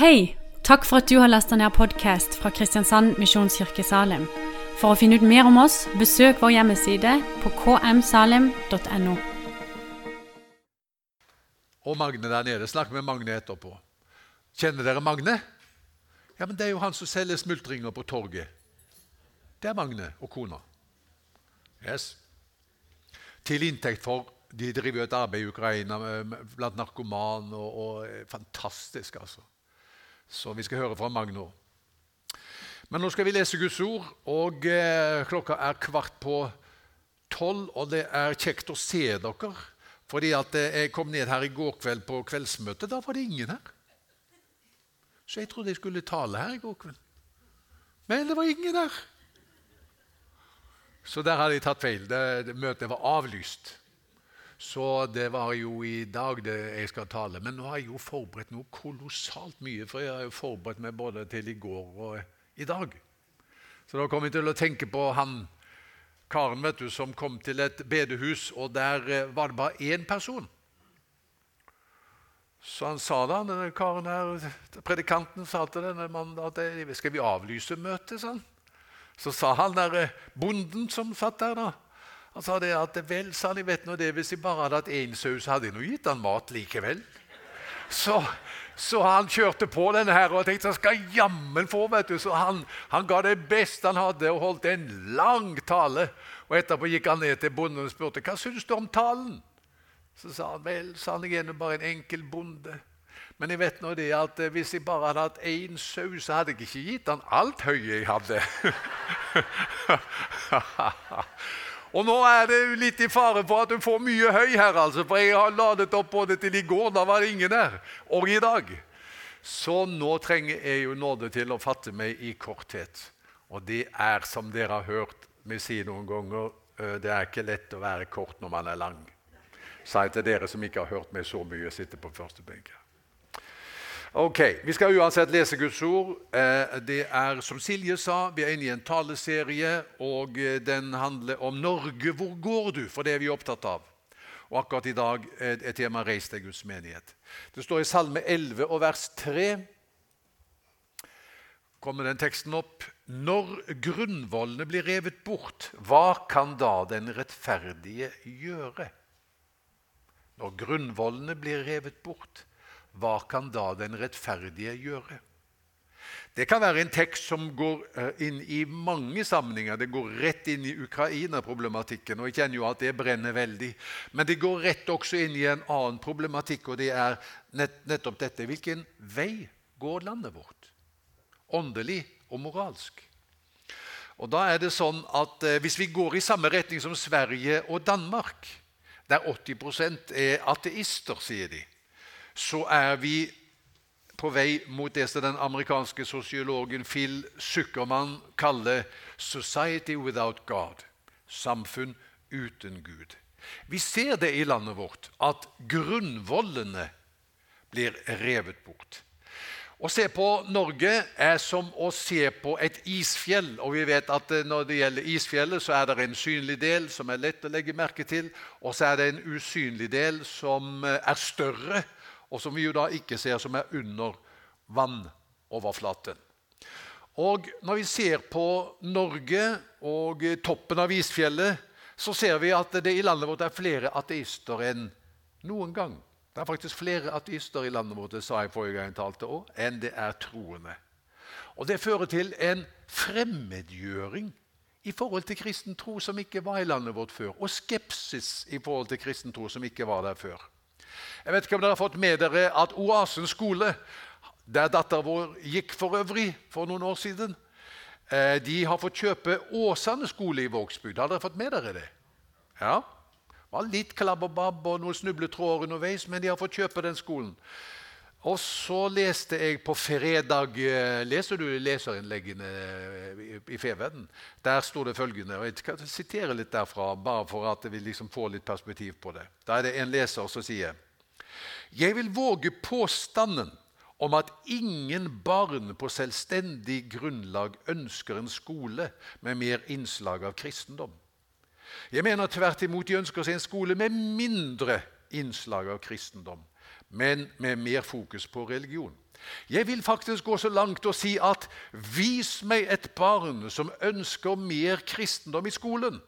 Hei! Takk for at du har lasta ned podkast fra Kristiansand Misjonskirke Salim. For å finne ut mer om oss, besøk vår hjemmeside på kmsalim.no. Og Magne der nede. Snakk med Magne etterpå. Kjenner dere Magne? Ja, men Det er jo han som selger smultringer på torget. Det er Magne og kona. Yes. Til inntekt for De driver jo et arbeid i Ukraina blant narkomane. Og, og, fantastisk, altså. Så vi skal høre fra Magnor. Men nå skal vi lese Guds ord, og eh, klokka er kvart på tolv. Og det er kjekt å se dere. Fordi at eh, jeg kom ned her i går kveld på kveldsmøtet. Da var det ingen her. Så jeg trodde jeg skulle tale her i går kveld. Men det var ingen der. Så der hadde jeg tatt feil. Det, det møtet var avlyst. Så det var jo i dag det jeg skal tale. Men nå har jeg jo forberedt noe kolossalt mye. For jeg har jo forberedt meg både til i går og i dag. Så da kom jeg til å tenke på han karen vet du, som kom til et bedehus, og der eh, var det bare én person. Så han sa da, denne karen her, Predikanten sa til denne mannen at skal vi avlyse møtet. Sånn? Så sa han der eh, bonden som satt der, da Han sa det at vel, sa han, vet nå det, hvis jeg bare hadde hatt én saus, hadde jeg nå gitt han mat likevel. Så så han kjørte på denne her og tenkte han skal jammen få. vet du. Så han, han, ga det beste han hadde, og holdt en lang tale. Og Etterpå gikk han ned til bonden og spurte hva syns du om talen. Så sa han vel, sa han igjen bare en enkel bonde. Men jeg vet nå det at eh, hvis jeg bare hadde hatt én saus, så hadde jeg ikke gitt han alt høye jeg hadde. Og nå er det litt i fare for at du får mye høy her, altså, for jeg har ladet opp både til i går, da var det ingen der, og i dag. Så nå trenger jeg jo nåde til å fatte meg i korthet. Og det er, som dere har hørt meg si noen ganger, det er ikke lett å være kort når man er lang. Sa jeg til dere som ikke har hørt meg så mye, sitte på første benk. Ok, Vi skal uansett lese Guds ord. Eh, det er som Silje sa, vi er inne i en taleserie, og eh, den handler om Norge. Hvor går du? For det er vi opptatt av. Og akkurat i dag er tema 'Reis til Guds menighet'. Det står i Salme 11 og vers 3 kommer den teksten opp. Når grunnvollene blir revet bort, hva kan da den rettferdige gjøre? Når grunnvollene blir revet bort, hva kan da den rettferdige gjøre? Det kan være en tekst som går eh, inn i mange sammenhenger. Det går rett inn i Ukraina-problematikken, og jeg kjenner jo at det brenner veldig. Men det går rett også inn i en annen problematikk, og det er nett, nettopp dette. Hvilken vei går landet vårt? Åndelig og moralsk. Og da er det sånn at eh, Hvis vi går i samme retning som Sverige og Danmark, der 80% er ateister, sier de, så er vi på vei mot det som den amerikanske sosiologen Phil Zuckerman kaller 'society without God'. Samfunn uten Gud. Vi ser det i landet vårt, at grunnvollene blir revet bort. Å se på Norge er som å se på et isfjell. Og vi vet at Når det gjelder isfjellet, så er det en synlig del som er lett å legge merke til, og så er det en usynlig del som er større og som vi jo da ikke ser som er under vannoverflaten. Og Når vi ser på Norge og toppen av isfjellet, så ser vi at det i landet vårt er flere ateister enn noen gang. Det er faktisk flere ateister i landet vårt det sa jeg forrige gang jeg talte også, enn det er troende. Og Det fører til en fremmedgjøring i forhold til kristen tro som ikke var i landet vårt før, og skepsis i forhold til kristen tro som ikke var der før. Jeg vet ikke om dere har fått med dere at Oasen skole, der datteren vår gikk for øvrig for noen år siden, eh, de har fått kjøpe Åsane skole i Vågsbygd. Har dere fått med dere det? Ja. Det var litt klabb og babb og noen snubletråder underveis, men de har fått kjøpe den skolen. Og så leste jeg på fredag eh, Leser du leserinnleggene eh, i Feverden? Der sto det følgende, og jeg skal sitere litt derfra, bare for at vi liksom får litt perspektiv på det. Da er det en leser som sier Jeg vil våge påstanden om at ingen barn på selvstendig grunnlag ønsker en skole med mer innslag av kristendom. Jeg mener tvert imot de ønsker seg en skole med mindre innslag av kristendom men med mer fokus på religion. Jeg vil faktisk gå så langt og si at vis meg et barn som ønsker mer kristendom i skolen.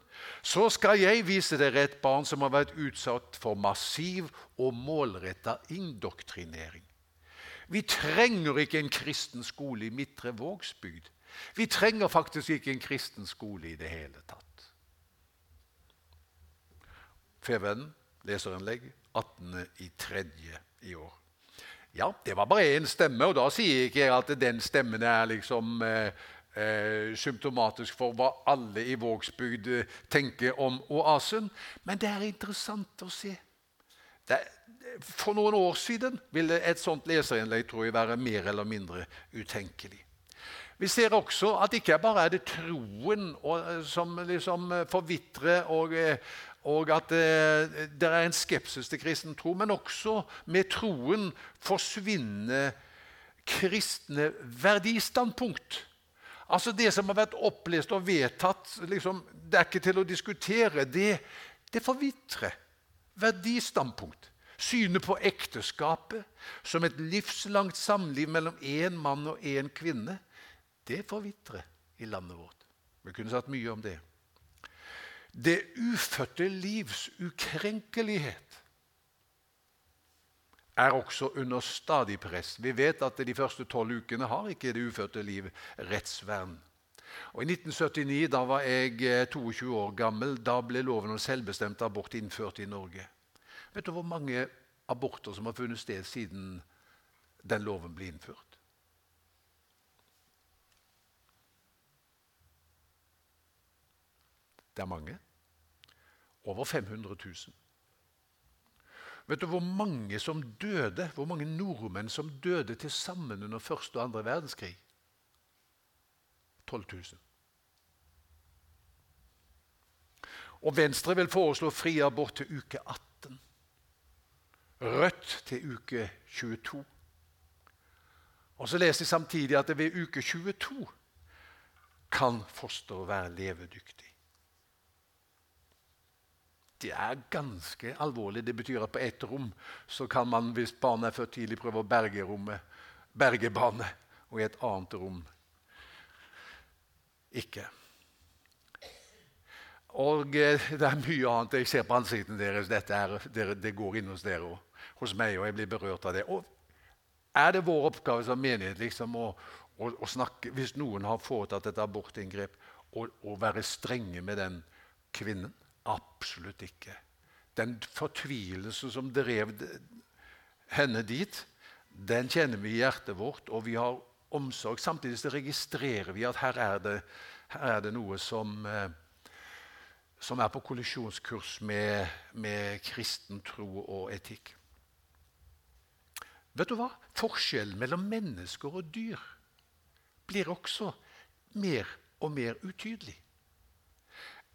Så skal jeg vise dere et barn som har vært utsatt for massiv og målretta indoktrinering. Vi trenger ikke en kristen skole i Midtre Vågsbygd. Vi trenger faktisk ikke en kristen skole i det hele tatt. Fevennen, leserinnlegg, 18.3. i år. Ja, det var bare én stemme, og da sier ikke jeg at den stemmen er liksom eh, eh, symptomatisk for hva alle i Vågsbygd eh, tenker om oasen. Men det er interessant å se. Det, for noen år siden ville et sånt leserinnlegg tror jeg, være mer eller mindre utenkelig. Vi ser også at ikke bare er det troen eh, som liksom eh, forvitrer, og, og at det, det er en skepsis til kristen tro, men også med troen forsvinner kristne verdistandpunkt. Altså Det som har vært opplest og vedtatt, liksom, det er ikke til å diskutere. Det, det forvitrer. Verdistandpunkt. Synet på ekteskapet som et livslangt samliv mellom én mann og én kvinne, det forvitrer i landet vårt. Vi kunne sagt mye om det. Det ufødte livs ukrenkelighet er også under stadig press. Vi vet at de første tolv ukene har ikke det ufødte liv rettsvern. Og I 1979, da var jeg 22 eh, år gammel, da ble loven om selvbestemt abort innført i Norge. Vet du hvor mange aborter som har funnet sted siden den loven ble innført? Det er mange. Over 500 000. Vet du hvor mange som døde, hvor mange nordmenn som døde til sammen under første og andre verdenskrig? 12 000. Og Venstre vil foreslå fri abort til uke 18. Rødt til uke 22. Og så leser jeg samtidig at ved uke 22 kan fosteret være levedyktig. Det er ganske alvorlig. Det betyr at på ett rom så kan man, hvis barnet er født tidlig, prøve å berge rommet, berge barnet, og i et annet rom ikke. Og eh, det er mye annet. Jeg ser på ansiktene deres. Dette er, det, går inn hos dere og hos meg, og jeg blir berørt av det. Og er det vår oppgave som menighet liksom, å, å, å snakke, hvis noen har foretatt et abortinngrep, å være strenge med den kvinnen? Absolutt ikke. Den fortvilelse som drev henne dit, den kjenner vi i hjertet vårt, og vi har omsorg. Samtidig registrerer vi at her er det, her er det noe som, eh, som, er på kollisjonskurs med, med kristen tro og etikk. Vet du hva? Forskjellen mellom mennesker og dyr blir også mer og mer utydelig.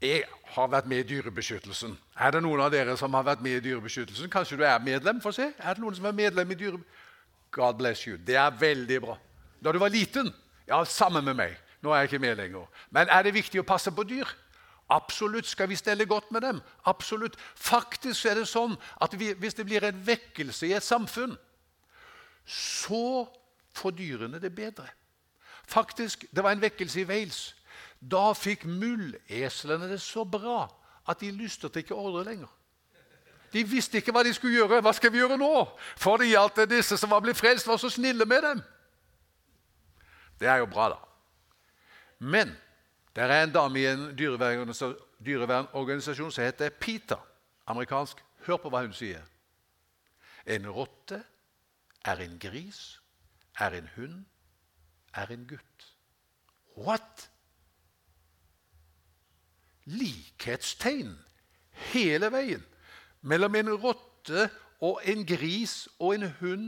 Jeg har vært med i Dyrebeskyttelsen. Er det noen av dere som har vært med i Dyrebeskyttelsen? Kanskje du er medlem? for å se. Er det noen som er medlem i Dyrebeskyttelsen? God bless you. Det er veldig bra. Da du var liten? Ja, sammen med meg. Nå er jeg ikke med lenger. Men er det viktig å passe på dyr? Absolutt. Skal vi stelle godt med dem? Absolutt. Faktisk er det sånn at vi, hvis det blir en vekkelse i et samfunn, så får dyrene det bedre. Faktisk, Det var en vekkelse i Wales. Da fikk mulleslene det så bra at de lystet ikke ordre lenger. De visste ikke hva de skulle gjøre. Hva skal vi gjøre nå? Fordi at disse som var blitt frelst, var så snille med dem. Det er jo bra, da. Men det er en dame i en dyrevernorganisasjon som heter PITA. Amerikansk. Hør på hva hun sier. En rotte er en gris, er en hund, er en gutt. What? Likhetstegn hele veien mellom en rotte og en gris og en hund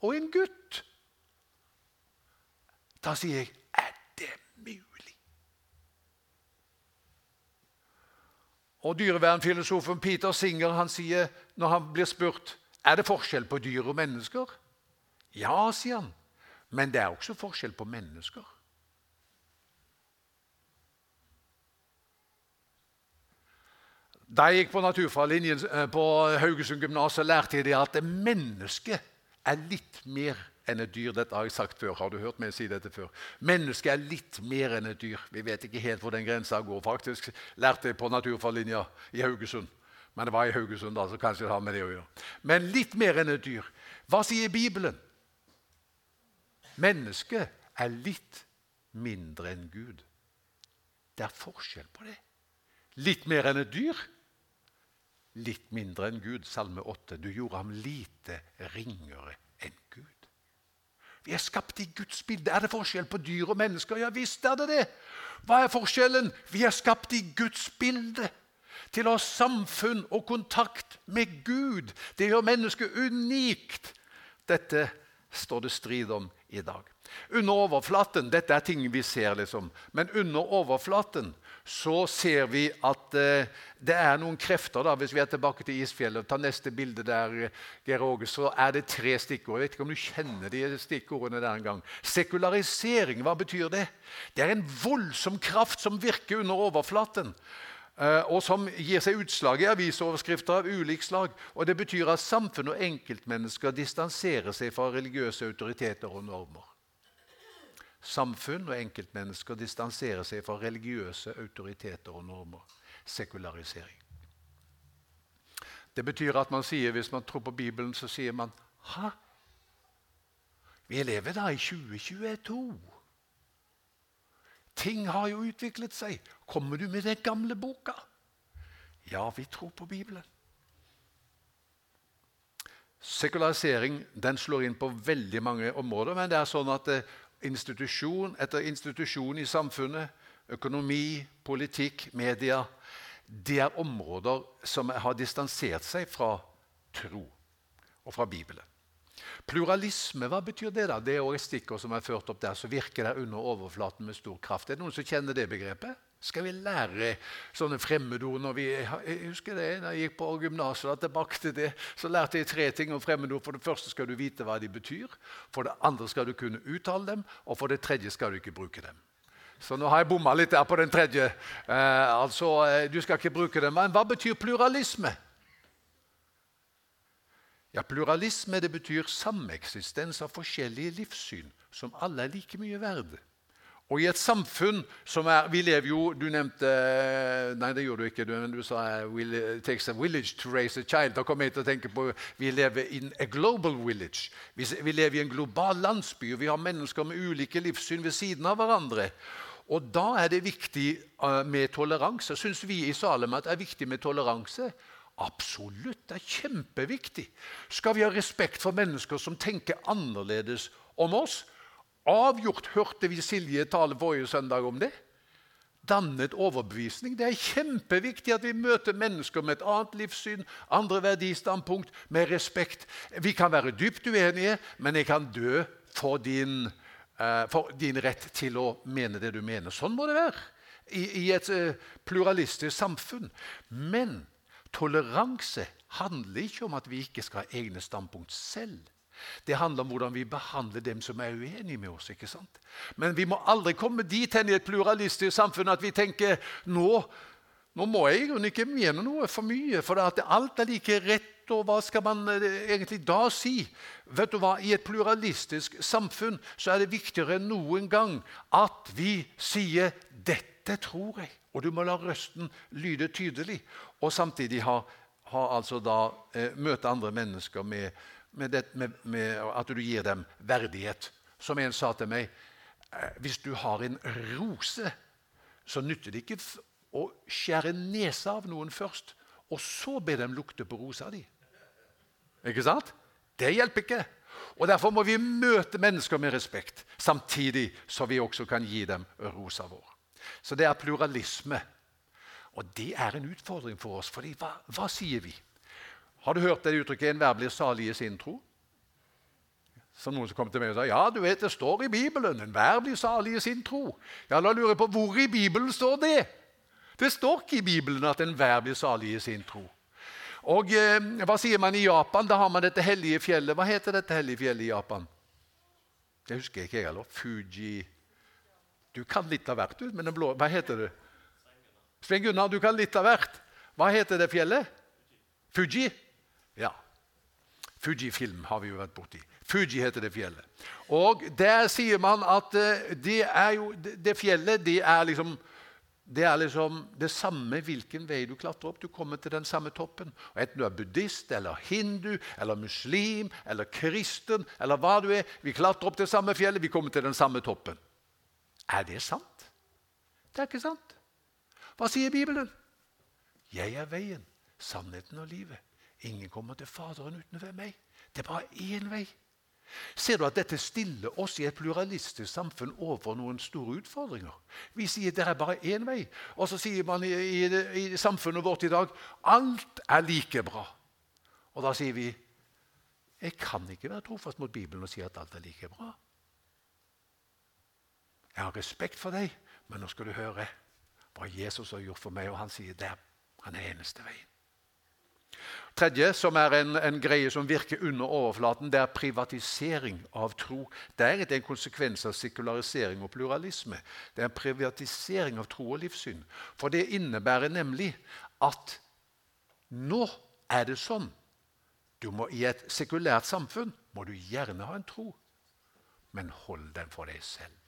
og en gutt. Da sier jeg er det mulig? Og Dyrevernfilosofen Peter Singer han sier når han blir spurt er det forskjell på dyr og mennesker. Ja, sier han, men det er også forskjell på mennesker. Da jeg gikk på naturfaglinjen eh, på Haugesund gymnas, lærte jeg at mennesket er litt mer enn et dyr. Dette har jeg sagt før. Har du hørt meg si dette før? Mennesket er litt mer enn et dyr. Vi vet ikke helt hvor den grensa går. Faktisk lærte jeg på naturfaglinja i Haugesund. Men det var i Haugesund, da, så kanskje det har med det å gjøre. Men litt mer enn et dyr. Hva sier Bibelen? Mennesket er litt mindre enn Gud. Det er forskjell på det. Litt mer enn et dyr litt mindre enn Gud. Salme 8. Du gjorde ham lite ringere enn Gud. Vi er skapt i Guds bilde. Er det forskjell på dyr og mennesker? Ja visst er det det. Hva er forskjellen? Vi er skapt i Guds bilde. Til å ha samfunn og kontakt med Gud. Det gjør mennesket unikt. Dette står det strid om i dag. Under overflaten Dette er ting vi ser, liksom. Men under overflaten så ser vi at eh, det er noen krefter. da, Hvis vi er tilbake til isfjellet, ta neste bilde der, Geir Åge, så er det tre stikkord. Jeg vet ikke om du kjenner de stikkordene der en gang. Sekularisering, hva betyr det? Det er en voldsom kraft som virker under overflaten. Eh, og som gir seg utslag i avisoverskrifter av ulik slag. Og Det betyr at samfunn og enkeltmennesker distanserer seg fra religiøse autoriteter og normer. Samfunn og enkeltmennesker distanserer seg fra religiøse autoriteter og normer. Sekularisering. Det betyr at man sier, hvis man tror på Bibelen, så sier man Hæ? Vi lever da i 2022. Ting har jo utviklet seg. Kommer du med den gamle boka? Ja, vi tror på Bibelen. Sekularisering den slår inn på veldig mange områder, men det er sånn at eh, institusjon etter institusjon i samfunnet, økonomi, politikk, media Det er områder som har distansert seg fra tro og fra Bibelen. Pluralisme, hva betyr det? da? Det er et stikkord som er ført opp der. Så virker det under overflaten med stor kraft. Er det noen som kjenner det begrepet? Skal vi lære sånne fremmedord når vi, Jeg husker det da jeg gikk på gymnaset. Tilbake til det, så lærte jeg tre ting om fremmedord. For det første skal du vite hva de betyr. For det andre skal du kunne uttale dem. Og for det tredje skal du ikke bruke dem. Så nå har jeg bomma litt der på den tredje. Eh, altså, eh, Du skal ikke bruke dem. Men hva betyr pluralisme? Ja, Pluralisme det betyr sameksistens av forskjellige livssyn som alle er like mye verd. Og i et samfunn som er Vi lever jo Du nevnte Nei, det gjorde du ikke. Du, du sa it takes a village to raise a child. Da kommer jeg til å tenke på Vi lever in a global village. Vi, vi lever i en global landsby, og vi har mennesker med ulike livssyn ved siden av hverandre. Og Da er det viktig uh, med toleranse. Syns vi i Salem at det er viktig med toleranse? Absolutt. Det er kjempeviktig. Skal vi ha respekt for mennesker som tenker annerledes om oss, Avgjort hørte vi Silje tale forrige søndag om det. Dannet overbevisning. Det er kjempeviktig at vi møter mennesker med et annet livssyn, andre verdistandpunkt, med respekt. Vi kan være dypt uenige, men jeg kan dø for din, uh, for din rett til å mene det du mener. Sånn må det være i, et uh, pluralistisk samfunn. Men toleranse handler ikke om at vi ikke skal ha egne standpunkt selv. Det handler om hvordan vi behandler dem som er uenige med oss. ikke sant? Men vi må aldri komme dit hen i et pluralistisk samfunn at vi tenker nå, nå må jeg ikke mene noe for mye, for alt er like rett. Og hva skal man eh, egentlig da si? Vet du hva? I et pluralistisk samfunn så er det viktigere enn noen gang at vi sier 'dette tror jeg'. Og du må la røsten lyde tydelig, og samtidig ha, ha altså da, eh, møte andre mennesker med med, det, med, med, at du gir dem verdighet. Som en sa til meg eh, Hvis du har en rose, så nytter det ikke å skjære nesa av noen først, og så be dem lukte på rosa di. Ikke sant? Det hjelper ikke. Og Derfor må vi møte mennesker med respekt, samtidig så vi også kan gi dem rosa vår. Så det er pluralisme. Og det er en utfordring for oss. for hva, hva sier vi? Har du hørt det uttrykket 'enhver blir salig i sin tro'? Som noen som kom til meg og sa ja, du vet, det står i Bibelen 'enhver blir salig i sin tro'. Ja, La lurer på hvor i Bibelen står det? Det står ikke i Bibelen at enhver blir salig i sin tro. Og eh, Hva sier man i Japan? Da har man dette hellige fjellet. Hva heter dette hellige fjellet i Japan? Det husker jeg ikke, jeg heller. Fuji Du kan litt av hvert, du. Men den blå Hva heter det? Svein Gunnar, du kan litt av hvert. Hva heter det fjellet? Fuji? Fuji-film har vi jo vært borti. Fuji heter det fjellet. Og Der sier man at eh, det, jo, det fjellet det er liksom det er liksom det samme hvilken vei du klatrer opp. Du kommer til den samme toppen. Og Enten du er buddhist eller hindu eller muslim eller kristen eller hva du er, vi klatrer opp det samme fjellet, vi kommer til den samme toppen. Er det sant? Det er ikke sant. Hva sier Bibelen? Jeg er veien, sannheten og livet. Ingen kommer til Faderen uten ved meg. Det er bare én vei. Ser du at dette stiller oss i et pluralistisk samfunn overfor noen store utfordringer? Vi sier det er bare én vei, og så sier man i, i, i samfunnet vårt i dag alt er like bra. Og da sier vi jeg kan ikke være trofast mot Bibelen og si at alt er like bra. Jeg har respekt for deg, men nå skal du høre hva Jesus har gjort for meg, og han sier det. Han er eneste veien. Tredje, som er en, en, greie som virker under overflaten, det er privatisering av tro. Det er egentlig en konsekvens av sekularisering og pluralisme. Det er en privatisering av tro og livssyn. For det innebærer nemlig at nå er det sånn må, I et sekulært samfunn må du gjerne ha en tro, men hold den for deg selv.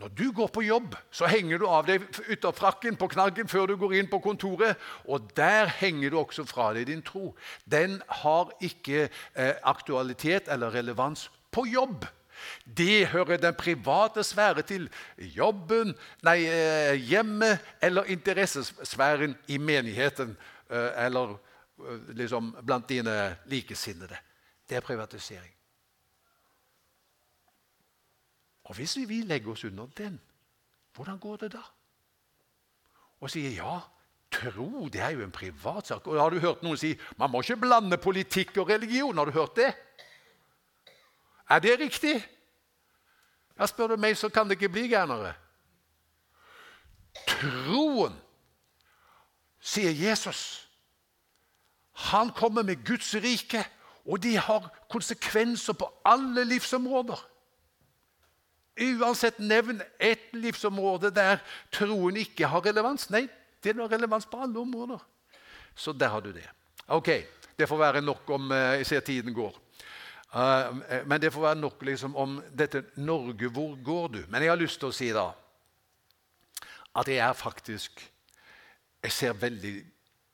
Når du går på jobb, så henger du av deg ytterfrakken på knaggen før du går inn på kontoret, og der henger du også fra deg din tro. Den har ikke eh, aktualitet eller relevans på jobb. Det hører den private sfære til. Jobben, nei, eh, hjemmet eller interessesfæren i menigheten. Eh, eller eh, liksom blant dine likesinnede. Det er privatisering. Og Hvis vi legger oss under den, hvordan går det da? Og sier ja, tro det er jo en privatsak. Og Har du hørt noen si man må ikke blande politikk og religion? Har du hørt det? Er det riktig? Ja, Spør du meg, så kan det ikke bli gærnere. Troen, sier Jesus, han kommer med Guds rike, og de har konsekvenser på alle livsområder. Uansett, nevn ett livsområde der troen ikke har relevans. Nei, det har relevans på alle områder. Så der har du det. Ok, Det får være nok om eh, Jeg ser tiden går. Uh, men det får være nok liksom om dette Norge, hvor går du? Men jeg har lyst til å si da at jeg er faktisk Jeg ser veldig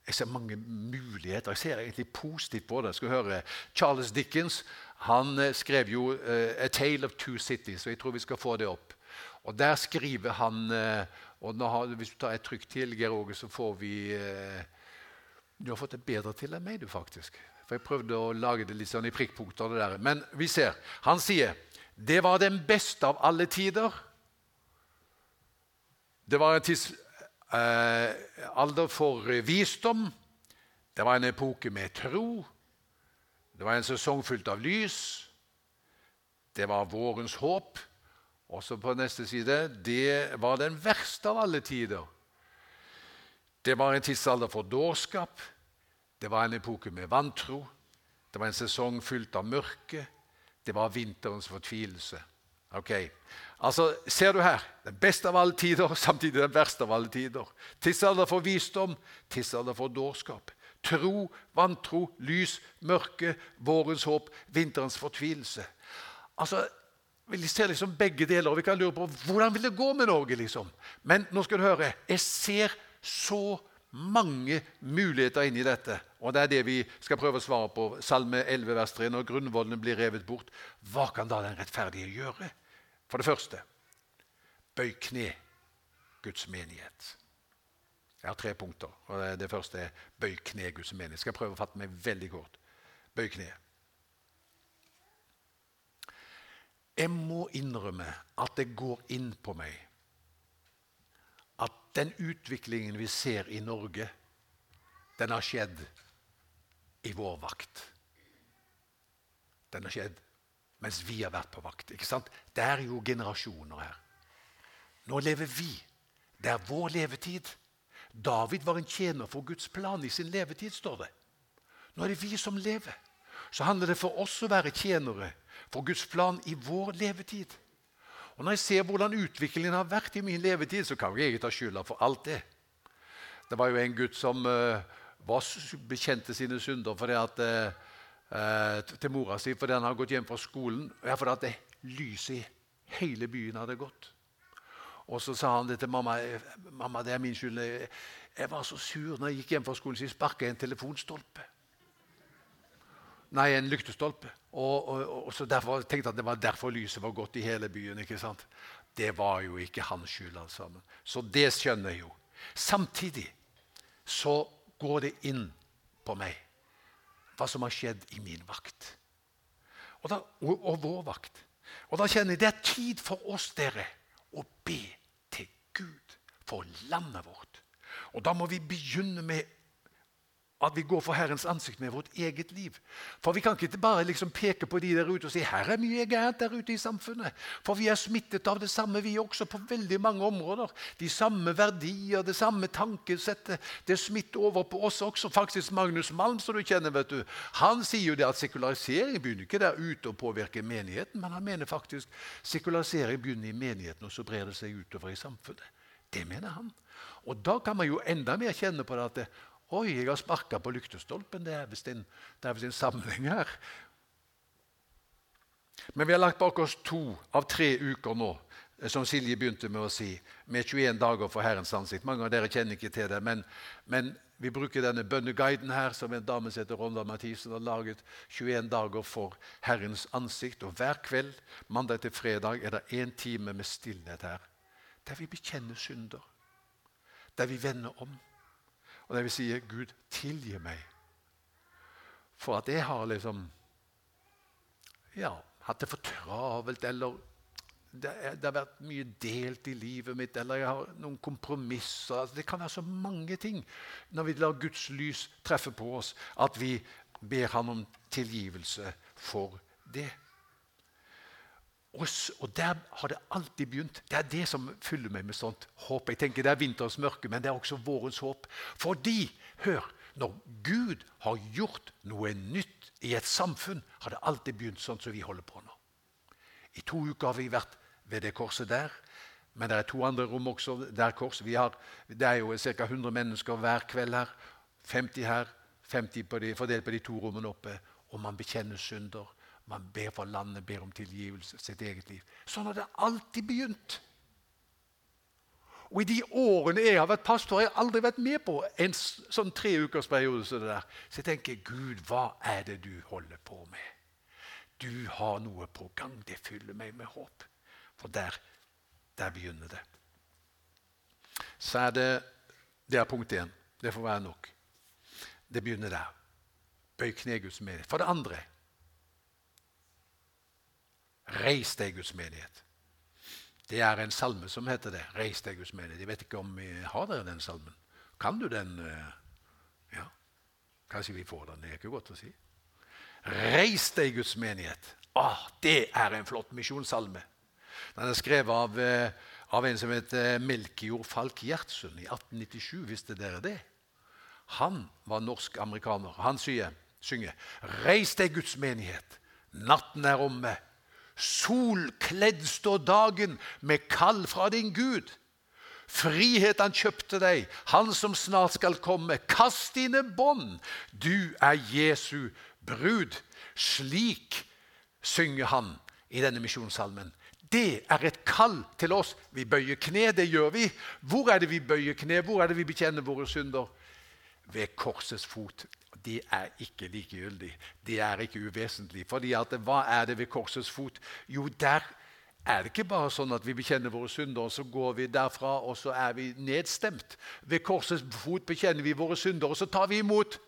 jeg ser mange muligheter. Jeg ser egentlig positivt på det. Jeg skal høre Charles Dickens han eh, skrev jo uh, 'A Tale of Two Cities', og jeg tror vi skal få det opp. Og Der skriver han uh, og har, Hvis du tar et trykk til, Geir Åge, så får vi Du har fått det bedre til enn meg, du, faktisk. For jeg prøvde å lage det litt sånn i prikkpunkter. det der. Men vi ser. Han sier det var den beste av alle tider. Det var en tidsalder for visdom. Det var en epoke med tro. Det var en sesong fylt av lys. Det var vårens håp. Også på neste side det var den verste av alle tider. Det var en tidsalder for dårskap. Det var en epoke med vantro. Det var en sesong fylt av mørke. Det var vinterens fortvilelse. Ok, altså Ser du her? Den beste av alle tider, samtidig den verste av alle tider. Tidsalder for visdom, tidsalder for dårskap. Tro, vantro, lys, mørke, vårens håp, vinterens fortvilelse. Altså, Vi ser liksom begge deler, og vi kan lure på hvordan vil det gå med Norge. liksom. Men nå skal du høre, jeg ser så mange muligheter inni dette. Og det er det vi skal prøve å svare på. Salme 11, vers 3. Når grunnvollene blir revet bort, hva kan da den rettferdige gjøre? For det første bøy kne, Guds menighet. Jeg har tre punkter. og Det første er bøy kne, Guds mening. Jeg skal prøve å fatte meg veldig kort. Bøy kne. Jeg må innrømme at det går inn på meg at den utviklingen vi ser i Norge, den har skjedd i vår vakt. Den har skjedd mens vi har vært på vakt. ikke sant? Det er jo generasjoner her. Nå lever vi. Det er vår levetid. David var en tjener for Guds plan i sin levetid, står det. Nå er det vi som lever. Så handler det for oss å være tjenere for Guds plan i vår levetid. Og Når jeg ser hvordan utviklingen har vært i min levetid, så kan jeg ikke ta skylda for alt det. Det var jo en gutt som uh, var bekjente sine synder fordi at uh, til mora si fordi han hadde gått hjem fra skolen. Ja, fordi at det lyset i hele byen hadde gått. Og så sa han det til mamma. 'Mamma, det er min skyld. Jeg var så sur når jeg gikk hjem fra skolen, så jeg sparka en telefonstolpe.' Nei, en lyktestolpe. Og, og, og, så derfor tenkte at det var derfor lyset var godt i hele byen. ikke sant? Det var jo ikke hans skyld, alt sammen. Så det skjønner jeg jo. Samtidig så går det inn på meg hva som har skjedd i min vakt. Og, da, og, og vår vakt. Og da kjenner jeg det er tid for oss, dere, å be til Gud for landet vårt. Og da må vi begynne med at vi går for Herrens ansikt med vårt eget liv. For vi kan ikke bare liksom peke på de der ute og si her er mye gærent der ute i samfunnet. For vi er smittet av det samme, vi også, på veldig mange områder. De samme verdier, det samme tankesettet. Det smitter over på oss også. Faktisk Magnus Malm, som du kjenner, vet du, han sier jo det at sekularisering begynner ikke der ute å påvirke menigheten, men han mener faktisk sekularisering begynner i menigheten, og så brer det seg utover i samfunnet. Det mener han. Og da kan man jo enda mer kjenne på det at det, Oi, jeg har sparka på lyktestolpen. Det er visst en, en, sammenheng her. Men vi har lagt bak oss to av tre uker nå, eh, som Silje begynte med å si, med 21 dager for Herrens ansikt. Mange av dere kjenner ikke til det, men, men vi bruker denne bønneguiden her, som en dame som heter Ronda Mathisen har laget. 21 dager for Herrens ansikt. Og hver kveld, mandag til fredag, er det én time med stillhet her. Der vi bekjenner synder. Der vi vender om. Og det vil si Gud, tilgi meg for at jeg har liksom ja, hatt det for travelt, eller det, det, har vært mye delt i livet mitt, eller jeg har noen kompromisser. Altså, det kan være så mange ting når vi lar Guds lys treffe på oss, at vi ber Han om tilgivelse for det. Og, og der har det alltid begynt. Det er det som fyller meg med sånt håp. Jeg tenker Det er vinterens mørke, men det er også vårens håp. Fordi, hør, når Gud har gjort noe nytt i et samfunn, har det alltid begynt sånn som vi holder på nå. I to uker har vi vært ved det korset der. Men det er to andre rom også der kors. Har, det er jo ca. 100 mennesker hver kveld her. 50 her, 50 på de, fordelt på de to rommene oppe. Og man bekjenner synder. Man ber for landet, ber om tilgivelse, sitt eget liv. Sånn har det alltid begynt. Og I de årene jeg har vært pastor, har jeg aldri vært med på en sånn treukersperiode. Så, så jeg tenker Gud, hva er det du holder på med? Du har noe på gang. Det fyller meg med håp. For der, der begynner det. Så er det Det er punkt én. Det får være nok. Det begynner der. Bøy kne Guds menighet. For det andre Reis deg, Guds menighet. Det er en salme som heter det. Reis deg, Guds menighet. Jeg vet ikke om vi har dere den salmen. Kan du den? Eh, ja, kanskje vi får den. Det er ikke godt å si. Reis deg, Guds menighet. Åh, det er en flott misjonssalme. Den er skrevet av, eh, av en som heter Melkjord Falk Gjertsen i 1897. Visste dere det? Han var norsk-amerikaner. Han synger, synger Reis deg, Guds menighet. Natten er omme. Solkledd står dagen med kall fra din Gud. Frihet han kjøpte deg, han som snart skal komme. Kast dine bånd, du er Jesu brud. Slik synger han i denne misjonssalmen. Det er et kall til oss. Vi bøyer kne, det gjør vi. Hvor er det vi bøyer kne? Hvor er det vi bekjenner våre synder? Ved korsets fot det er ikke likegyldig. Det er ikke uvesentlig. Fordi at, Hva er det ved korsets fot? Jo, der er det ikke bare sånn at vi bekjenner våre synder, og så går vi derfra og så er vi nedstemt. Ved korsets fot bekjenner vi våre synder, og så tar vi imot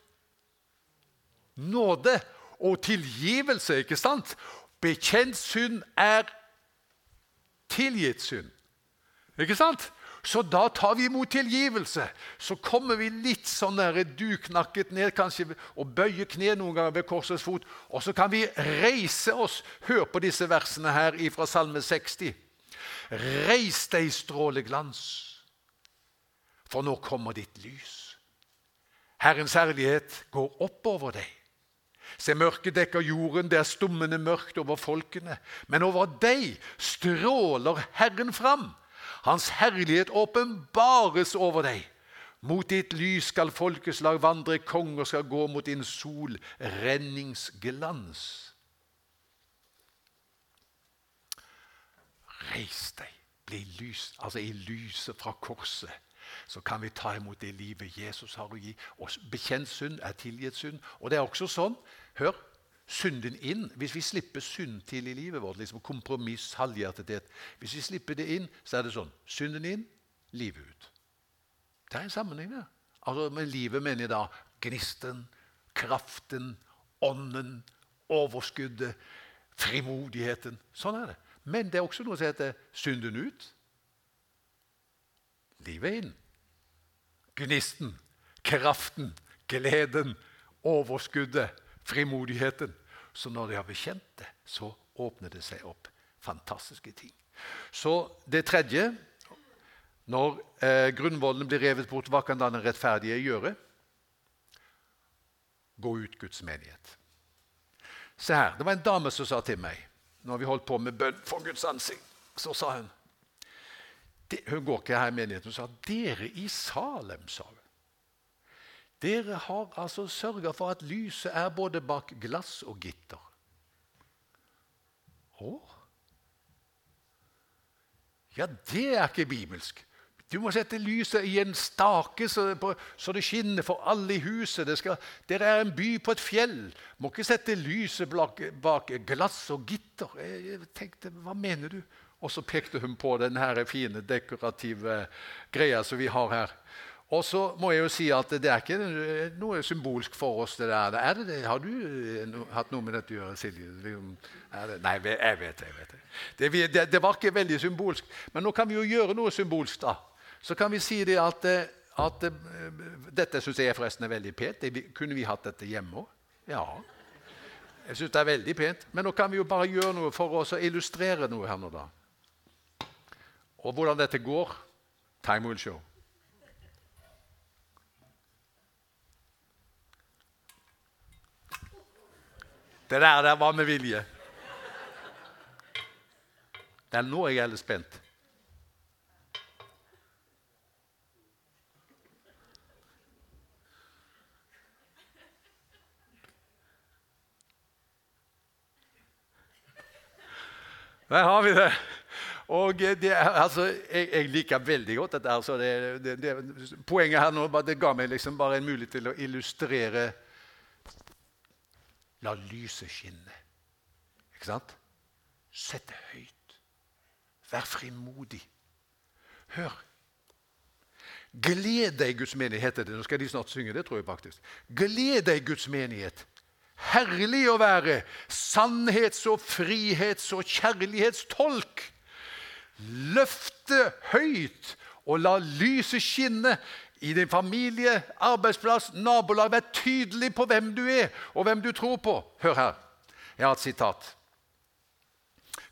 nåde og tilgivelse. ikke sant? Bekjent synd er tilgitt synd. Ikke sant? Så da tar vi imot tilgivelse. Så kommer vi litt sånn duknakket ned kanskje, og bøyer kne noen ganger ved korsets fot. Og så kan vi reise oss. Hør på disse versene her fra Salme 60. Reis deg, stråleglans, for nå kommer ditt lys. Herrens herlighet går opp over deg. Se, mørket dekker jorden, det er stummende mørkt over folkene. Men over deg stråler Herren fram. Hans herlighet åpenbares over deg. Mot ditt lys skal folkeslag vandre, konger skal gå mot din solrenningsglans. Reis deg, bli lys, altså i lyset fra korset. Så kan vi ta imot det livet Jesus har å gi. Og Bekjent synd er tilgitt synd. Og det er også sånn Hør, synden inn. Hvis vi slipper synd til i livet vårt, liksom kompromiss, halvhjertethet Hvis vi slipper det inn, så er det sånn synden inn, livet ut. Det er en sammenheng der. Altså, med livet mener jeg da gnisten, kraften, ånden, overskuddet, frimodigheten. Sånn er det. Men det er også noe som heter synden ut, livet inn. Gnisten, kraften, gleden, overskuddet, frimodigheten. Så når de har bekjent det, så åpner det seg opp fantastiske ting. Så det tredje Når eh, grunnvollen blir revet bort, hva kan den rettferdige gjøre? Gå ut Guds menighet. Se her, Det var en dame som sa til meg når vi holdt på med bønn for Guds ansikt, så sa hun det, Hun går ikke her i menigheten. Hun sa dere i Salem, sa hun. Dere har altså sørga for at lyset er både bak glass og gitter. Å? Ja, det er ikke bibelsk. Du må sette lyset i en stake så, det skinner for alle i huset. Skal, dere er en by på et fjell. Må ikke sette lyset bak, glass og gitter. Jeg tenkte, Hva mener du? Og så pekte hun på den fine, dekorative greia som vi har her. Og så må jeg jo si at det er ikke noe symbolsk for oss. det der. Er det det? Har du no, hatt noe med dette å gjøre, Silje? Nei, jeg vet det. jeg vet det. Det, det. var ikke veldig symbolsk. Men nå kan vi jo gjøre noe symbolsk, da. Så kan vi si det at, eh, at eh, Dette syns jeg forresten er veldig pent. Det, kunne vi hatt dette hjemme òg? Ja. Jeg syns det er veldig pent. Men nå kan vi jo bare gjøre noe for oss å illustrere noe her nå, da. Og hvordan dette går, time will show. Det der, der var med vilje. Det er nå jeg er litt spent. Der har vi det. Og det, altså, jeg, jeg, liker veldig godt dette. Altså, det, det, poenget her nå det ga meg liksom bare en mulighet til å illustrere La lyset skinne. Ikke sant? Sett det høyt. Vær frimodig. Hør. Gled deg, Guds menighet, heter det. Nå skal de snart synge det, tror jeg faktisk. Gled deg, Guds menighet. Herlig å være sannhets- og frihets- og kjærlighetstolk. Løfte høyt og la lyset skinne i din familie, arbeidsplass, nabolag. Vær tydelig på hvem du er, og hvem du tror på. Hør her. Jeg har et sitat.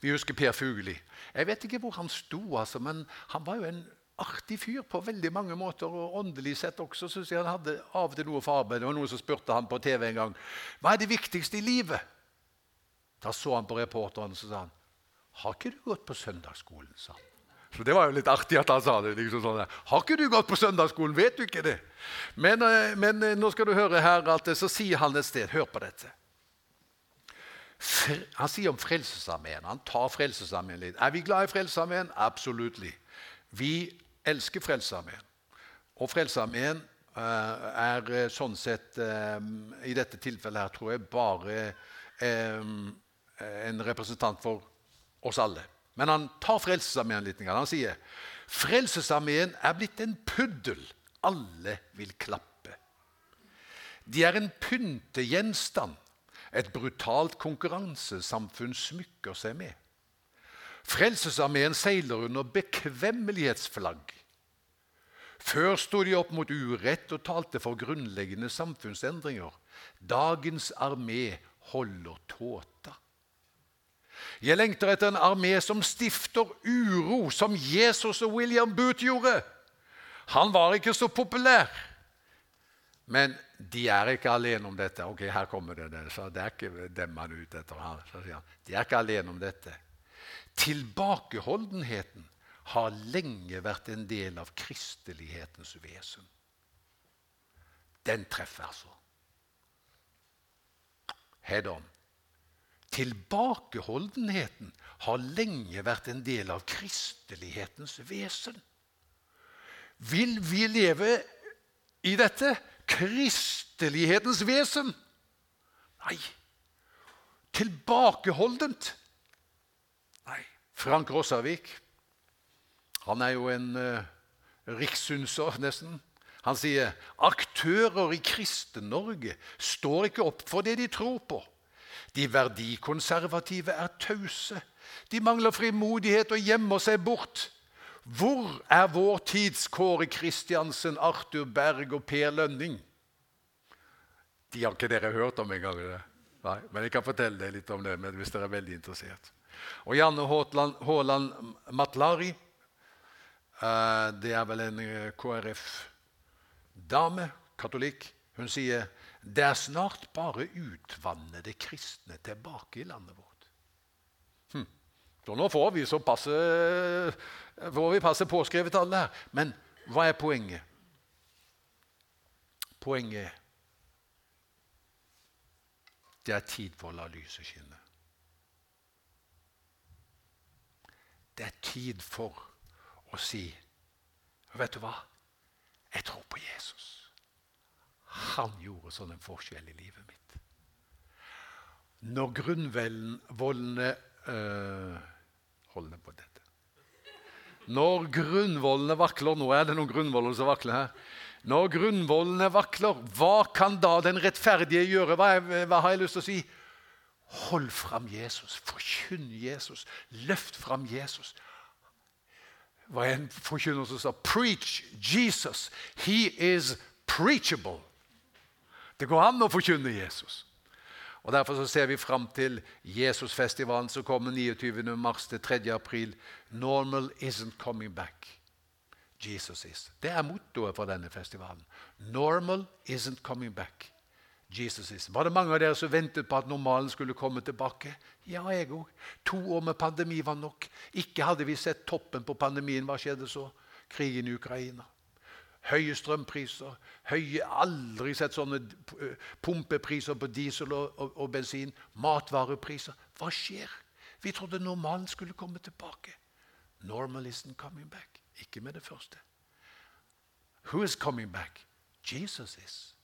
Vi husker Per Fugli. Jeg vet ikke hvor han sto, altså, men han var jo en artig fyr på veldig mange måter. Og åndelig sett også synes jeg han hadde av og til noe for arbeid. Det var noen som spurte han på TV en gang hva er det viktigste i livet. Da så han på reporteren og sa han, har ikke du gått på søndagsskolen? sa han. Så Det var jo litt artig at han sa det. Liksom sånn, Har ikke du gått på søndagsskolen? Vet du ikke det? Men, eh, men eh, nå skal du høre her at så sier han et sted Hør på dette. Han sier om Frelsesarmeen. Han tar Frelsesarmeen litt. Er vi glad i Frelsesarmeen? Absolutt. Vi elsker Frelsesarmeen. Og Frelsesarmeen er sånn sett I dette tilfellet her tror jeg bare en representant for oss alle. Men han tar Frelsesarmeen litt. Han sier Frelsesarmeen er blitt en puddel alle vil klappe. De er en pyntegjenstand et brutalt konkurransesamfunn smykker seg med. Frelsesarmeen seiler under bekvemmelighetsflagg. Før sto de opp mot urett og talte for grunnleggende samfunnsendringer. Dagens armé holder tåta. Jeg lengter etter en armé som stifter uro, som Jesus og William Booth gjorde. Han var ikke så populær. Men de er ikke alene om dette. Ok, her kommer det. Så det er ikke dem man er ute etter. Så sier han, De er ikke alene om dette. Tilbakeholdenheten har lenge vært en del av kristelighetens vesen. den treffer altså. Head on. Tilbakeholdenheten har lenge vært en del av kristelighetens vesen. Vil vi leve i dette kristelighetens vesen? Nei. Tilbakeholdent? Nei. Frank Rossavik, han er jo en uh, rikssynser, nesten. Han sier aktører i Kristen-Norge står ikke opp for det de tror på. De verdikonservative er tause. De mangler frimodighet og gjemmer seg bort. Hvor er vår tids Kåre Kristiansen, Arthur Berg og Per Lønning? De har ikke dere hørt om engang. Nei, men jeg kan fortelle dere litt om det hvis dere er veldig interessert. Og Janne Haaland Matlari, eh, det er vel en eh, KrF-dame, katolikk. Hun sier det er snart bare utvannede kristne tilbake i landet vårt. Hm. Nå får vi så passe, får vi passe påskrevet alle her. Men hva er poenget? Poenget det er tid for å la lyset skinne. Det er tid for å si Vet du hva? Jeg tror på Jesus. Han gjorde sånn en forskjell i livet mitt. Når grunnvollene øh, Hold på dette. Når grunnvollene vakler Nå er det noen grunnvoller som vakler her. Når grunnvollene vakler, hva kan da den rettferdige gjøre? Hva, er, hva har jeg lyst til å si? Hold fram Jesus. Forkynn Jesus. Løft fram Jesus. Hva er en forkynner som sa? Preach Jesus. He is preachable. Det går an å forkynne Jesus. Og Derfor så ser vi fram til Jesusfestivalen som kommer 29. mars til 3. april. Normal isn't coming back. Jesus is. Det er mottoet for denne festivalen. Normal isn't coming back. Jesus is. Var det mange av dere som ventet på at normalen skulle komme tilbake? Ja, jeg òg. To år med pandemi var nok. Ikke hadde vi sett toppen på pandemien. Hva skjedde så? Krigen i Ukraina. Høye strømpriser. Høye, aldri sett sånne eh, pumpepriser på diesel og, og, og, bensin. Matvarepriser. Hva skjer? Vi trodde normalen skulle komme tilbake. Normal isn't coming back. Ikke med det første. Who is coming back? Jesus is.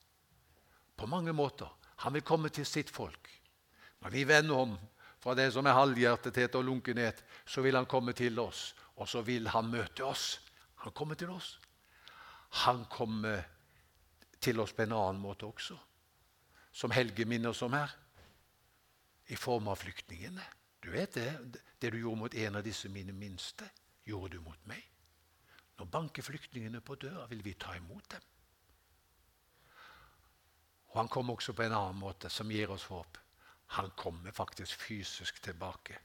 På mange måter. Han vil komme til sitt folk. Når vi vender om fra det som er halvhjertethet og lunkenhet, så vil han komme til oss, og så vil han møte oss. Han kommer til oss. Han kommer til oss på en annen måte også, som Helge minner oss om her, i form av flyktningene. Du vet det, det du gjorde mot en av disse mine minste, gjorde du mot meg. Når banker flyktningene på døra. Vil vi ta imot dem? Og Han kommer også på en annen måte, som gir oss håp. Han kommer faktisk fysisk tilbake.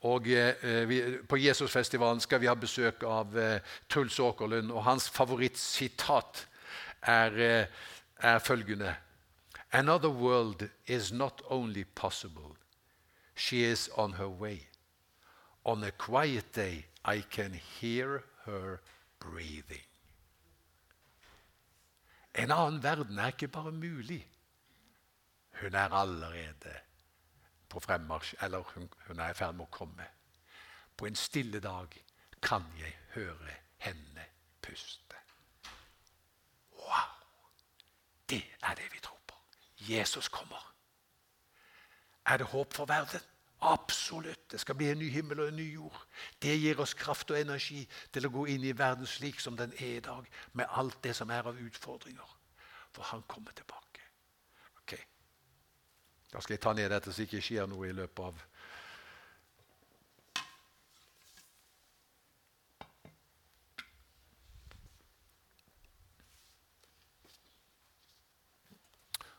Og eh, vi, På Jesusfestivalen skal vi ha besøk av eh, Truls Åkerlund, og hans favorittsitat er, eh, er følgende Another world is not only possible, she is on her way. On a quiet day I can hear her breathing. En annen verden er ikke bare mulig. Hun er allerede på fremmarsj, eller hun, hun er i ferd med å komme. På en stille dag kan jeg høre henne puste. Wow! Det er det vi tror på. Jesus kommer. Er det håp for verden? Absolutt. Det skal bli en ny himmel og en ny jord. Det gir oss kraft og energi til å gå inn i verden slik som den er i dag, med alt det som er av utfordringer. For han kommer tilbake. Da skal jeg ta ned dette så det ikke skjer noe i løpet av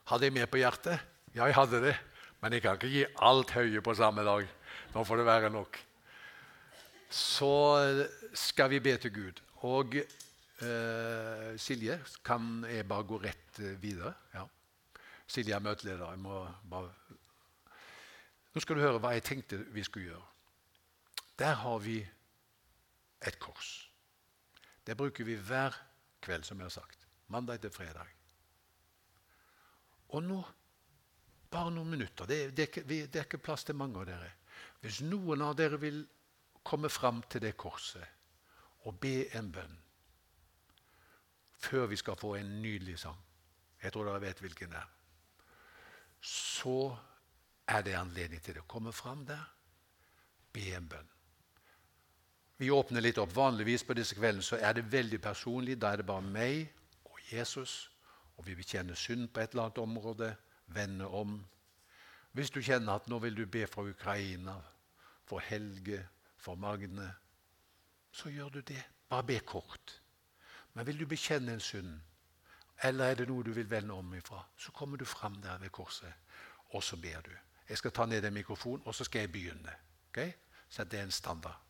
Hadde jeg mer på hjertet? Ja, jeg hadde det. Men jeg kan ikke gi alt høye på samme dag. Nå får det være nok. Så skal vi be til Gud. Og eh, Silje, kan jeg bare gå rett videre? Ja. Silje er møteleder. Jeg må bare Nå skal du høre hva jeg tenkte vi skulle gjøre. Der har vi et kors. Det bruker vi hver kveld, som jeg har sagt. Mandag til fredag. Og nå, bare noen minutter det, det, ikke, det, er ikke, plass til mange av dere. Hvis noen av dere vil komme fram til det korset og be en bønn før vi skal få en nydelig sang Jeg tror dere vet hvilken det er. Så er det anledning til det. Komme fram der, be en bønn. Vi åpner litt opp. Vanligvis på disse kveldene så er det veldig personlig. Da er det bare meg og Jesus. Og vi bekjenner synd på et eller annet område. Vende om. Hvis du kjenner at nå vil du be for Ukraina, for Helge, for Magne, så gjør du det. Bare be kort. Men vil du bekjenne en synd, eller er det noe du vil vende om ifra, så kommer du fram der ved korset, og så ber du. Jeg skal ta ned en mikrofon, og så skal jeg begynne. Okay? Så det er en standard.